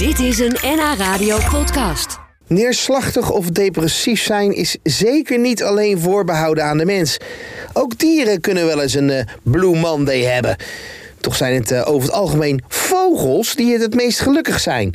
Dit is een NH Radio podcast. Neerslachtig of depressief zijn is zeker niet alleen voorbehouden aan de mens. Ook dieren kunnen wel eens een eh, Blue Monday hebben. Toch zijn het eh, over het algemeen vogels die het het meest gelukkig zijn.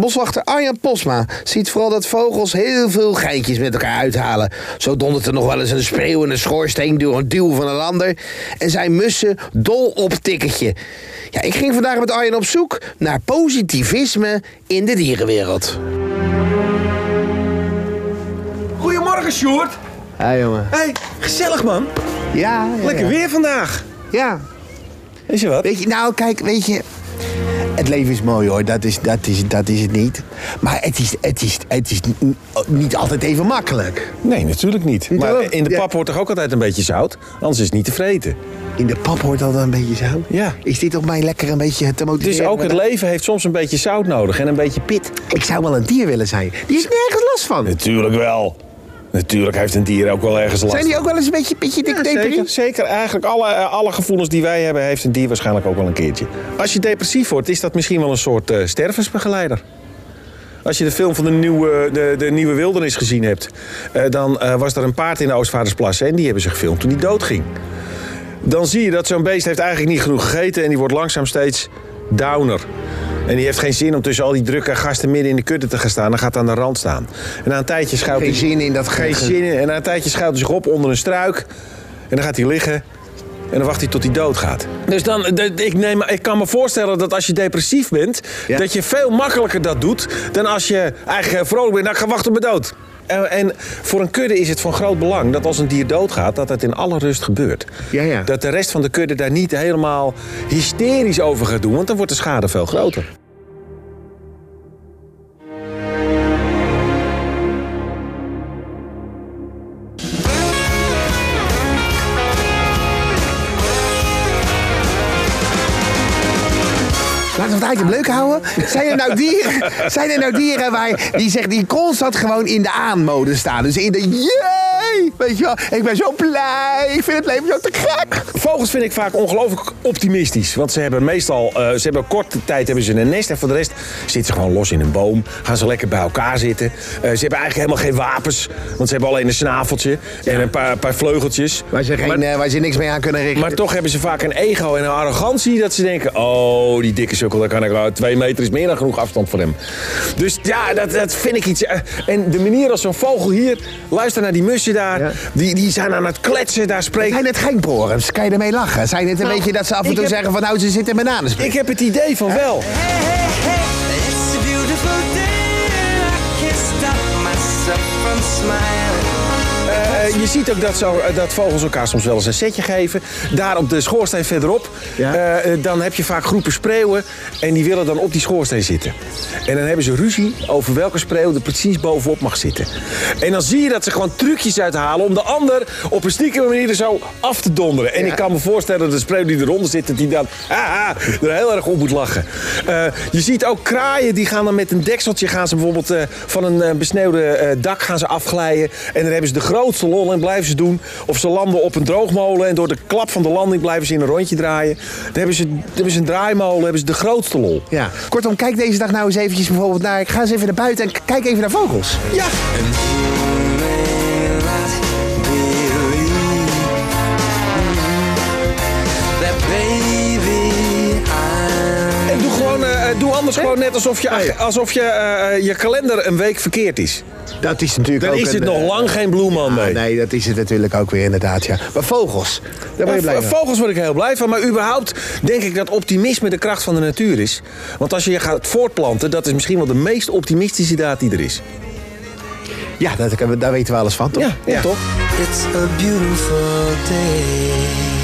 Boswachter Arjan Posma ziet vooral dat vogels heel veel geintjes met elkaar uithalen. Zo dondert er nog wel eens een spreeuw in een schoorsteen door een duw van een ander. En zijn mussen dol op tikketje. Ja, ik ging vandaag met Arjan op zoek naar positivisme in de dierenwereld. Goedemorgen, Sjoerd. Ja, jongen. Hey, gezellig man. Ja, ja, Lekker weer vandaag. Ja. Is je wat? Weet je, nou kijk, weet je... Het leven is mooi hoor, dat is, dat is, dat is het niet. Maar het is, het is, het is niet altijd even makkelijk. Nee, natuurlijk niet. Niet Maar in de Ja. pap hoort toch ook altijd een beetje zout? Anders is het niet te vreten. In de pap hoort dat een beetje zo. Ja. Is dit om mij lekker een beetje te motiveren? Dus ook het leven heeft soms een beetje zout nodig en een beetje pit. Ik zou wel een dier willen zijn. Die is nergens last van. Natuurlijk wel. Natuurlijk heeft een dier ook wel ergens last Zijn die ook wel eens een beetje, beetje dik Ja, depressief? zeker. Eigenlijk alle, eh, alle gevoelens die wij hebben, heeft een dier waarschijnlijk ook wel een keertje. Als je depressief wordt, is dat misschien wel een soort eh, stervensbegeleider. Als je de film van de nieuwe, de, de nieuwe wildernis gezien hebt, eh, dan eh, was er een paard in de Oostvaardersplassen en die hebben ze gefilmd toen die doodging. Dan zie je dat zo'n beest heeft eigenlijk niet genoeg gegeten en die wordt langzaam steeds downer. En die heeft geen zin om tussen al die drukke gasten midden in de kudde te gaan staan. Dan gaat hij aan de rand staan. En na een tijdje schuilt Geen hij- zin in dat Geen ge- zin in. En na een tijdje schuilt hij zich op onder een struik. En dan gaat hij liggen. En dan wacht hij tot hij doodgaat. Dus dan, ik, neem, ik kan me voorstellen dat als je depressief bent... Ja. dat je veel makkelijker dat doet... dan als je eigenlijk vrolijk bent. Nou, ik ga wachten op mijn dood. En, en voor een kudde is het van groot belang dat als een dier doodgaat... dat het in alle rust gebeurt. Ja, ja. Dat de rest van de kudde daar niet helemaal hysterisch over gaat doen... want dan wordt de schade veel groter. Laten we het item leuk houden. Zijn er nou dieren, zijn er nou dieren waar, die, zeg, die constant gewoon in de aanmode staan? Dus in de jee, weet je wel. Ik ben zo blij, ik vind het leven zo te gek. Vogels vind ik vaak ongelooflijk optimistisch. Want ze hebben meestal, eh, ze hebben korte tijd hebben ze een nest. En voor de rest zitten ze gewoon los in een boom. Gaan ze lekker bij elkaar zitten. Eh, ze hebben eigenlijk helemaal geen wapens. Want ze hebben alleen een snaveltje en een paar, paar vleugeltjes. Waar ze, geen, maar, eh, waar ze niks mee aan kunnen richten. maar toch hebben ze vaak een ego en een arrogantie dat ze denken... oh, die dikke sukkel, daar kan ik wel... twee meter is meer dan genoeg afstand voor hem. Dus ja, dat, dat vind ik iets... en de manier als zo'n vogel hier... luister naar die mussen daar. Ja. Die, die zijn aan het kletsen, daar spreekt... zijn het geen porums? Kan je ermee lachen? Zijn het een Nou, beetje dat ze af en toe heb- zeggen van nou ze zitten in bananensplit? Ik heb het idee van wel. It's a beautiful day. I can't stop myself from smiling. Eh, je ziet ook dat, zo, eh, dat vogels elkaar soms wel eens een setje geven. Daar op de schoorsteen verderop. Ja. eh, dan heb je vaak groepen spreeuwen. En die willen dan op die schoorsteen zitten. En dan hebben ze ruzie over welke spreeuw er precies bovenop mag zitten. En dan zie je dat ze gewoon trucjes uithalen om de ander op een stiekeme manier er zo af te donderen. En Ja. ik kan me voorstellen dat de spreeuw die eronder zit, dat die dan ah, ah, er heel erg op moet lachen. Je ziet ook kraaien, die gaan dan met een dekseltje gaan ze bijvoorbeeld van een besneeuwde dak gaan ze afglijden. En dan hebben ze de grootste lol en blijven ze doen. Of ze landen op een droogmolen en door de klap van de landing blijven ze in een rondje draaien. Dan hebben ze, dan hebben ze een draaimolen, hebben ze de grootste lol. Ja. Kortom, kijk deze dag nou eens eventjes bijvoorbeeld naar... Ik ga eens even naar buiten en kijk even naar vogels. Ja, doe, eh, eh, doe anders gewoon net alsof je, alsof je, eh, je kalender een week verkeerd is. Dat is natuurlijk Dan ook is het een, nog eh, lang geen Blue Monday. Nee, dat is het natuurlijk ook weer inderdaad, ja. Maar vogels, daar ben je Ja, blij v- mee. Vogels word ik heel blij van. Maar überhaupt denk ik dat optimisme de kracht van de natuur is. Want als je je gaat voortplanten, dat is misschien wel de meest optimistische daad die er is. Ja, dat, daar weten we alles van, toch? Ja, ja. toch? It's a beautiful day.